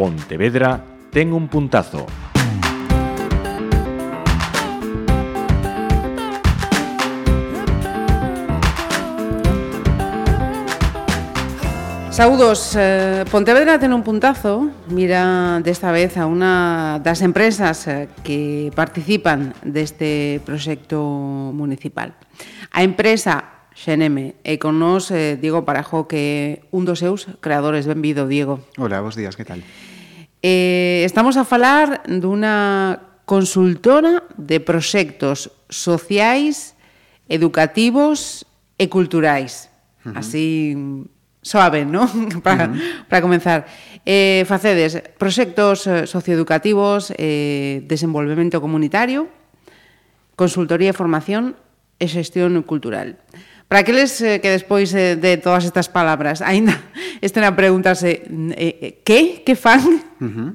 Pontevedra ten un puntazo. Saudos, eh, Pontevedra ten un puntazo, mira desta vez a unha das empresas eh, que participan deste proxecto municipal. A empresa Xeneme e con nos eh, Diego Parajo, que un dos seus creadores. Benvido, Diego. Hola, bons días, que tal? Eh, estamos a falar dunha consultora de proxectos sociais, educativos e culturais. Uh -huh. Así suave, non? para, uh -huh. para comenzar. Eh, facedes proxectos eh, socioeducativos, eh, desenvolvemento comunitario, consultoría e formación e xestión cultural. Uh Para aqueles eh, que despois eh, de todas estas palabras aínda estén a preguntarse eh, eh, que? Que fan? Uh -huh.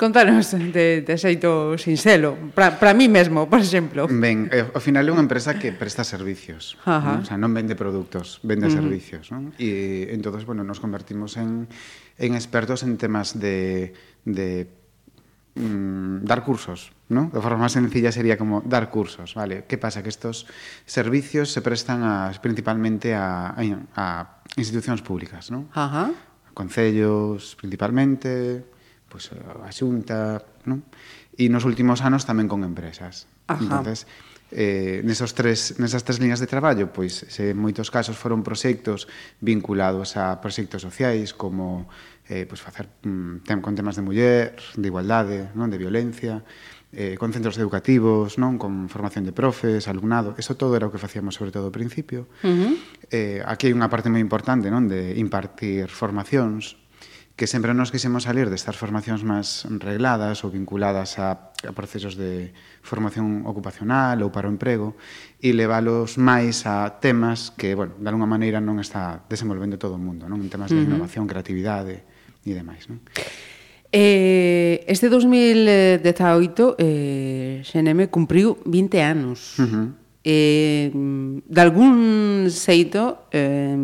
Contanos de, de xeito sinxelo, para mí mesmo, por exemplo. Ben, eh, ao final é unha empresa que presta servicios, uh -huh. non? o sea, non vende produtos, vende uh -huh. servicios. Non? E eh, entón, bueno, nos convertimos en, en expertos en temas de, de mm, dar cursos ¿no? De forma más sencilla sería como dar cursos, ¿vale? ¿Qué pasa? Que estos servicios se prestan a, principalmente a, a, a, institucións públicas, ¿no? Ajá. Concellos, principalmente, pues a xunta, ¿no? E nos últimos anos tamén con empresas. Ajá. Entonces, eh, nesos tres, nesas tres líneas de traballo, pois se eh, en moitos casos foron proxectos vinculados a proxectos sociais como eh, pois facer mm, tem, con temas de muller, de igualdade, non de violencia, eh, con centros educativos, non con formación de profes, alumnado, eso todo era o que facíamos sobre todo ao principio. Uh -huh. eh, aquí hai unha parte moi importante non de impartir formacións, que sempre nos quixemos salir de estas formacións máis regladas ou vinculadas a, a procesos de formación ocupacional ou para o emprego e leválos máis a temas que, bueno, de alguna maneira non está desenvolvendo todo o mundo, non? En temas de uh -huh. innovación, creatividade e demais, non? Eh, este 2018 eh, Xeneme cumpriu 20 anos. Uh -huh. Eh, de algún xeito eh,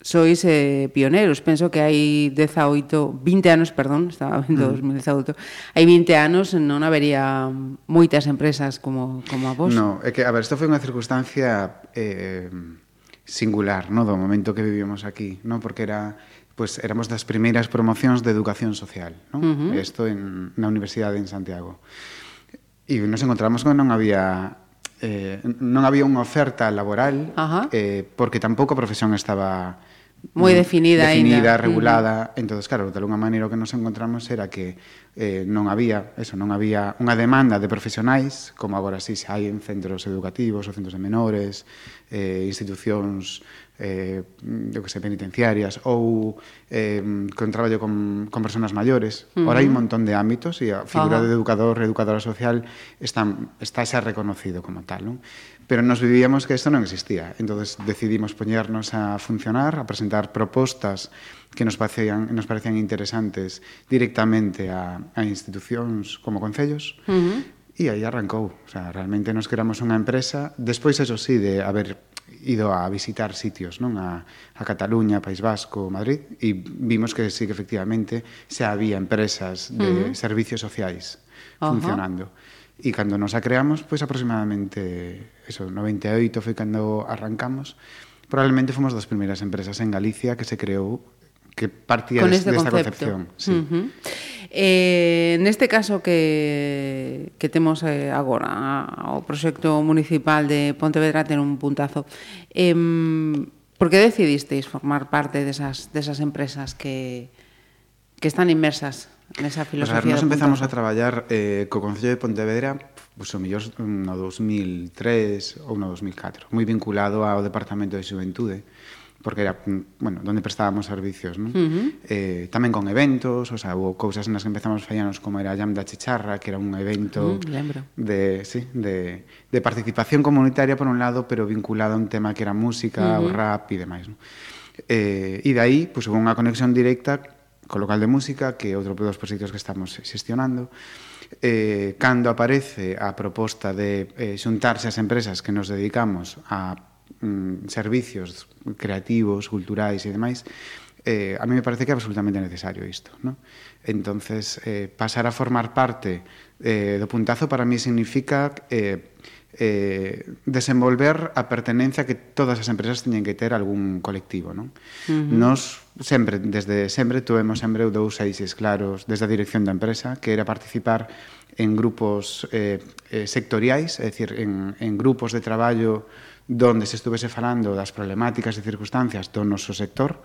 sois eh, pioneros. Penso que hai 18, 20 anos, perdón, estaba vendo uh -huh. 2018, hai 20 anos non habería moitas empresas como, como a vos. No, é que, a ver, isto foi unha circunstancia eh, singular, no, do momento que vivimos aquí, no, porque era pues éramos das primeiras promocións de educación social, non? Uh -huh. Isto en na universidade en Santiago. E nos encontramos que non había eh, non había unha oferta laboral uh -huh. eh, porque tampouco a profesión estaba moi definida, definida ainda. regulada. Uh -huh. Entonces, claro, de alguna maneira o que nos encontramos era que eh, non había, eso, non había unha demanda de profesionais, como agora sí se hai en centros educativos ou centros de menores, eh, institucións eh, eu que sei, penitenciarias ou eh, con traballo con, con personas maiores. Uh -huh. Ora hai un montón de ámbitos e a figura Ajá. de educador, educadora social está, está xa reconocido como tal, non? Pero nos vivíamos que isto non existía. entonces decidimos poñernos a funcionar, a presentar propostas que nos parecían, nos parecían interesantes directamente a, a institucións como concellos, uh -huh. E aí arrancou, o sea, realmente nos creamos unha empresa, despois eso sí de haber ido a visitar sitios, non? A, a Cataluña, País Vasco, Madrid, e vimos que sí que efectivamente se había empresas de uh -huh. servicios sociais funcionando. Uh -huh. E cando nos a creamos, pois aproximadamente eso, 98 foi cando arrancamos, probablemente fomos das primeiras empresas en Galicia que se creou que partía Con este desta concepto. concepción. Sí. Uh -huh. Eh, neste caso que, que temos eh, agora o proxecto municipal de Pontevedra ten un puntazo. Eh, por que decidisteis formar parte desas, desas empresas que, que están inmersas nesa filosofía? Pues, a ver, nos empezamos puntazo? a traballar eh, co Concello de Pontevedra pues, o mellor no 2003 ou no 2004, moi vinculado ao Departamento de Xuventude. Eh? porque era mm, bueno, donde prestábamos servicios, non? Uh -huh. eh, tamén con eventos, o sea, hubo cousas nas que empezamos fallanos como era a Jam da Chicharra, que era un evento uh, de, sí, de, de participación comunitaria por un lado, pero vinculado a un tema que era música, uh -huh. o rap e demais, non? Eh, e de aí, pues, houve unha conexión directa co local de música, que é outro dos proxectos que estamos xestionando, eh, cando aparece a proposta de eh, xuntarse as empresas que nos dedicamos a mm, servicios creativos, culturais e demais, eh, a mí me parece que é absolutamente necesario isto. ¿no? Entonces, eh, pasar a formar parte eh, do puntazo para mí significa eh, eh, desenvolver a pertenencia que todas as empresas teñen que ter a algún colectivo. Non? Uh -huh. Nos sempre, desde sempre, tuvemos sempre dous eixes claros desde a dirección da empresa, que era participar en grupos eh, eh, sectoriais, é dicir, en, en grupos de traballo donde se estuvese falando das problemáticas e circunstancias do noso sector,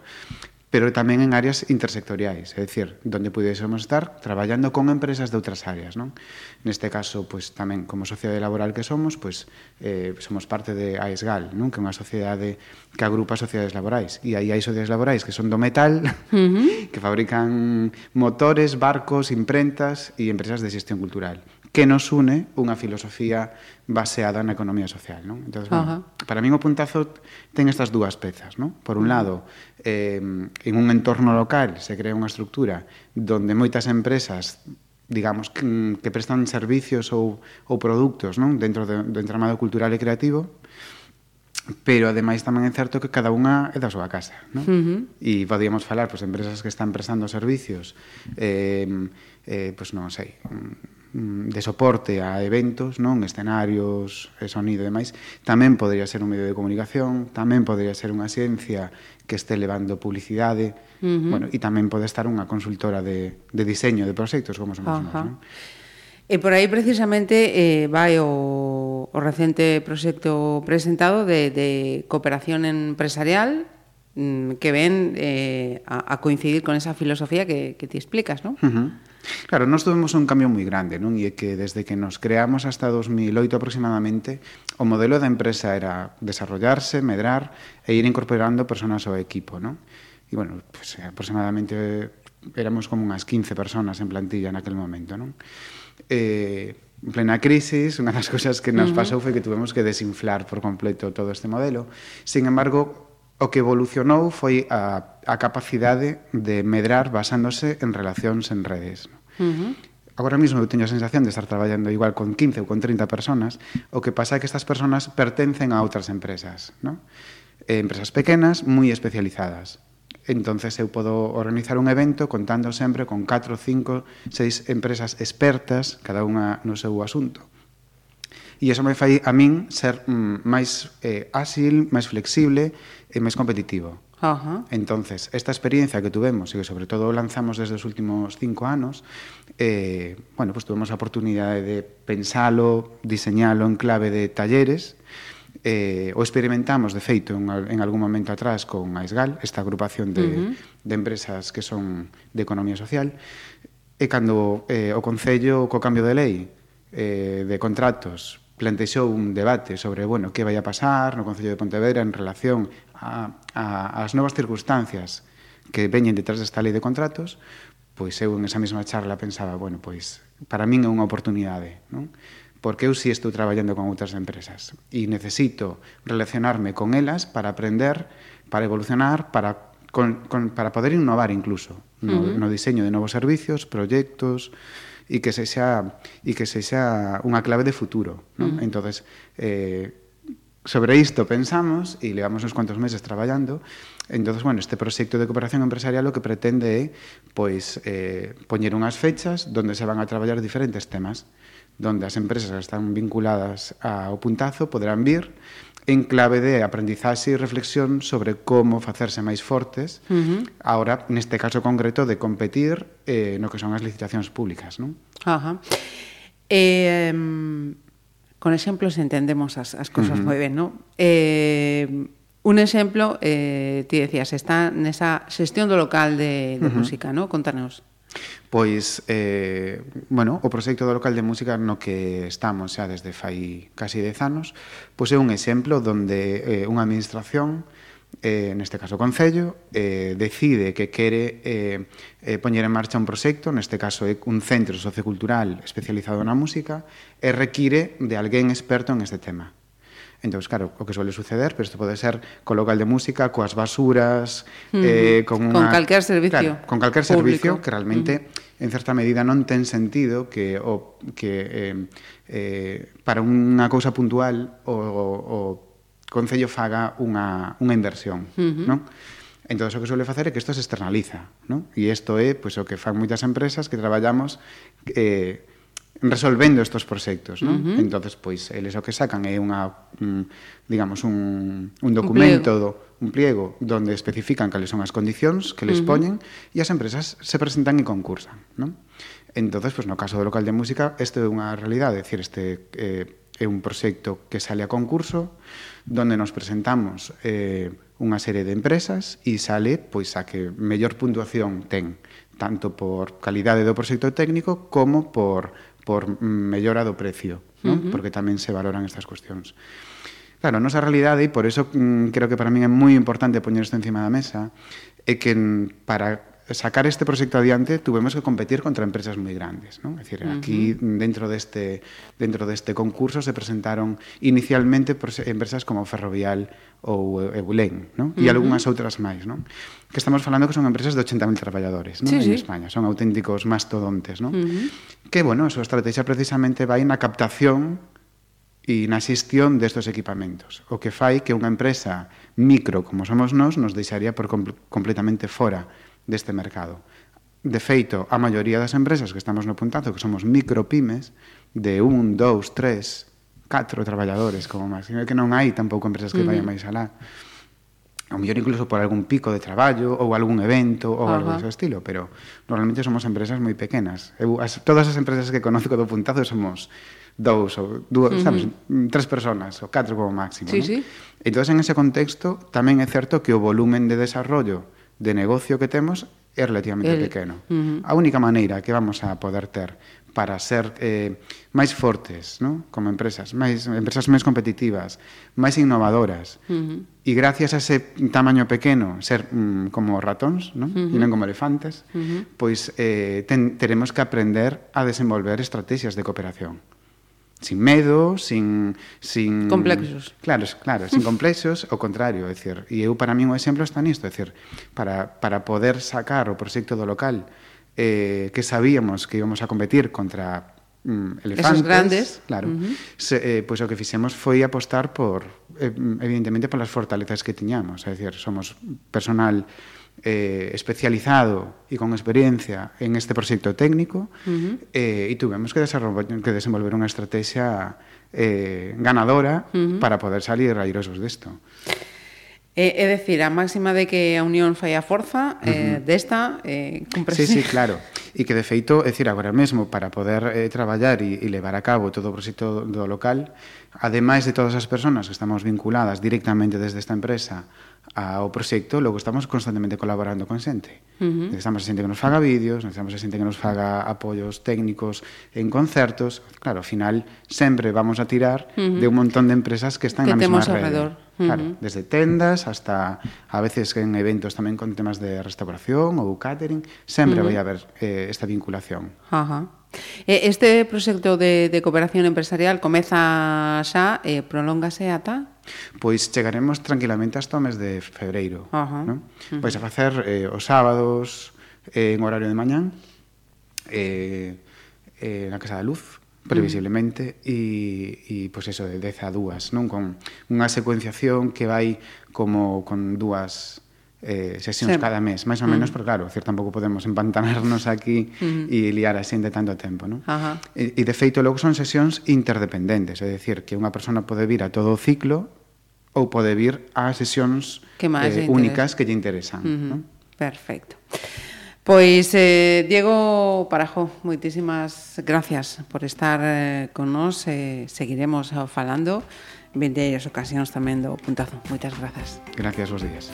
pero tamén en áreas intersectoriais, é dicir, donde pudésemos estar traballando con empresas de outras áreas. Non? Neste caso, pois, tamén como sociedade laboral que somos, pois, eh, somos parte de AESGAL, non? que é unha sociedade que agrupa sociedades laborais. E aí hai sociedades laborais que son do metal, uh -huh. que fabrican motores, barcos, imprentas e empresas de xestión cultural que nos une unha filosofía baseada na economía social. Non? Entonces, bueno, para min o puntazo ten estas dúas pezas. Non? Por un lado, eh, en un entorno local se crea unha estructura donde moitas empresas digamos, que, que prestan servicios ou, ou produtos non? dentro de, do entramado cultural e creativo, pero ademais tamén é certo que cada unha é da súa casa, non? Uh -huh. E podíamos falar, pois, empresas que están prestando servicios, eh, eh, pois non sei, mm, Mm, de soporte a eventos, non escenarios, eh, sonido e demais, tamén podría ser un medio de comunicación, tamén podría ser unha ciencia que este levando publicidade, uh -huh. bueno, e tamén pode estar unha consultora de, de diseño de proxectos, como somos uh -huh. nós, non? E por aí precisamente eh, vai o, o recente proxecto presentado de, de cooperación empresarial mm, que ven eh, a, a coincidir con esa filosofía que, que te explicas, non? Uh -huh. Claro, nós tuvemos un cambio moi grande, non? E é que desde que nos creamos hasta 2008 aproximadamente, o modelo da empresa era desarrollarse, medrar e ir incorporando personas ao equipo, non? E, bueno, pues, aproximadamente éramos como unhas 15 personas en plantilla naquel momento, non? Eh, en plena crisis, unha das cousas que nos pasou foi que tuvemos que desinflar por completo todo este modelo. Sin embargo, O que evolucionou foi a, a capacidade de medrar basándose en relacións en redes. No? Uh -huh. Agora mesmo eu teño a sensación de estar traballando igual con 15 ou con 30 personas, o que pasa é que estas personas pertencen a outras empresas, no? Eh, empresas pequenas, moi especializadas. Entonces eu podo organizar un evento contando sempre con 4, 5, 6 empresas expertas, cada unha no seu asunto e iso me fai a min ser mm, máis eh, áxil, máis flexible e máis competitivo. Uh -huh. Entonces, esta experiencia que tuvemos e que sobre todo lanzamos desde os últimos cinco anos, eh, bueno, pues tuvemos a oportunidade de pensalo, diseñalo en clave de talleres, eh, o experimentamos, de feito, en, en algún momento atrás con AISGAL, esta agrupación de, uh -huh. de empresas que son de economía social, e cando eh, o Concello, co cambio de lei eh, de contratos, plantexou un debate sobre, bueno, que vai a pasar no Concello de Pontevedra en relación a, a, as novas circunstancias que veñen detrás desta lei de contratos, pois eu en esa mesma charla pensaba, bueno, pois para min é unha oportunidade, non? porque eu si sí estou traballando con outras empresas e necesito relacionarme con elas para aprender, para evolucionar, para, con, con, para poder innovar incluso no, uh -huh. no diseño de novos servicios, proxectos, e que sexa e que sexa unha clave de futuro, non? Mm. Entonces, eh sobre isto pensamos e levamos uns cuantos meses traballando. Entonces, bueno, este proxecto de cooperación empresarial o que pretende é pois eh poñer unhas fechas onde se van a traballar diferentes temas, onde as empresas que están vinculadas ao puntazo poderán vir en clave de aprendizaxe e reflexión sobre como facerse máis fortes, uh -huh. ahora, neste caso concreto, de competir eh, no que son as licitacións públicas. Non? Ajá. Eh, con exemplos entendemos as, as cousas uh -huh. moi ben, non? Eh, Un exemplo, eh, ti decías, está nesa xestión do local de, de uh -huh. música, ¿no? Contanos pois eh, bueno, o proxecto do local de música no que estamos xa desde fai casi 10 anos, pois é un exemplo donde eh, unha administración eh, neste caso o Concello, eh, decide que quere eh, eh, poñer en marcha un proxecto, neste caso é un centro sociocultural especializado na música, e require de alguén experto en este tema. Entón, claro, o que suele suceder, pero isto pode ser co local de música, coas basuras, mm. eh, con, una, con calquer servicio. Claro, con calquer público. servicio que realmente, mm. en certa medida, non ten sentido que, o, que eh, eh, para unha cousa puntual o, o Concello faga unha, unha inversión, uh -huh. non? Entón, o que suele facer é que isto se externaliza, non? E isto é pois, o que fan moitas empresas que traballamos eh, resolvendo estos proxectos, non? Uh -huh. Entonces, pois eles o que sacan é unha un, digamos un un documento un do un pliego donde especifican cales son as condicións que les uh -huh. poñen e as empresas se presentan e concursan, non? Entonces, pois no caso do local de música, isto é unha realidade, decir, este eh, é un proxecto que sale a concurso donde nos presentamos eh, unha serie de empresas e sale pois a que mellor puntuación ten tanto por calidade do proxecto técnico como por por mellora do precio, ¿no? uh -huh. porque tamén se valoran estas cuestións. Claro, a nosa realidade, e por eso mm, creo que para min é moi importante poñer isto encima da mesa, é que para sacar este proxecto adiante tuvemos que competir contra empresas moi grandes, non? É dicir, aquí uh -huh. dentro deste dentro deste concurso se presentaron inicialmente empresas como Ferrovial ou Eulén, non? E uh -huh. algunhas outras máis, non? Que estamos falando que son empresas de 80.000 traballadores, non? Sí, en sí. España, son auténticos mastodontes, non? Uh -huh. Que bueno, a súa estrategia precisamente vai na captación e na xestión destes equipamentos, o que fai que unha empresa micro como somos nós nos deixaría por com completamente fora deste mercado. De feito, a maioría das empresas que estamos no puntazo, que somos micropymes, de un, dous, tres, catro traballadores como máximo, que non hai tampouco empresas que vayan máis alá. O mellor incluso por algún pico de traballo ou algún evento ou Ajá. algo dese estilo, pero normalmente somos empresas moi pequenas. Eu, as, todas as empresas que conozco do puntazo somos dous ou dúas, uh -huh. sabes, tres personas ou catro como máximo, sí, ¿no? Sí. Entón, en ese contexto, tamén é certo que o volumen de desarrollo de negocio que temos é relativamente El, pequeno. Uh -huh. A única maneira que vamos a poder ter para ser eh, máis fortes ¿no? como empresas, máis, empresas máis competitivas, máis innovadoras, uh -huh. e gracias a ese tamaño pequeno, ser mm, como ratóns, ¿no? uh -huh. e non como elefantes, uh -huh. pois eh, ten, teremos que aprender a desenvolver estrategias de cooperación sin medo, sin sin complexos. Claro, claro, sin complexos, o contrario, é dicir, e eu para min o exemplo está nisto, é dicir, para para poder sacar o proxecto do local eh que sabíamos que íbamos a competir contra mm, elefantes, Esos grandes, claro. Uh -huh. se, eh pois pues, o que fixemos foi apostar por eh, evidentemente polas fortalezas que tiñamos, é dicir, somos personal eh, especializado e con experiencia en este proxecto técnico uh -huh. eh, e tuvemos que desenvolver, que desenvolver unha estrategia eh, ganadora uh -huh. para poder salir airosos disto. Eh, é dicir, a máxima de que a unión fai a forza eh, uh -huh. desta eh. Sí, sí, claro. E que, de feito, é dicir, agora mesmo, para poder eh, traballar e, e levar a cabo todo o proxecto do local, ademais de todas as persoas que estamos vinculadas directamente desde esta empresa ao proxecto, logo estamos constantemente colaborando con xente. Uh -huh. Necesitamos xente que nos faga vídeos, necesitamos xente que nos faga apoios técnicos en concertos. Claro, ao final sempre vamos a tirar uh -huh. de un montón de empresas que están que na mesma rede. Alrededor. Uh -huh. Claro, desde tendas hasta a veces en eventos tamén con temas de restauración ou catering, sempre uh -huh. vai haber eh, esta vinculación. Ajá. Uh -huh. Este proxecto de, de cooperación empresarial comeza xa e eh, ata pois chegaremos tranquilamente hasta o mes de febreiro. Uh -huh. non? Pois a facer eh, os sábados eh, en horario de mañán, eh, eh, na Casa da Luz, previsiblemente, e, e pois eso, de 10 a 2, non? Con unha secuenciación que vai como con dúas eh, sesións sí. cada mes, máis ou menos, mm. porque claro, decir, tampouco podemos empantanarnos aquí mm. e liar a xente tanto tempo, non? E, e de feito logo son sesións interdependentes, é dicir, que unha persona pode vir a todo o ciclo ou pode vir a sesións que eh, únicas que lle interesan, mm -hmm. ¿no? Perfecto. Pois, eh, Diego Parajo, moitísimas gracias por estar eh, con nós. Eh, seguiremos falando. Vendeiras ocasións tamén do puntazo. Moitas grazas. Gracias, vos días.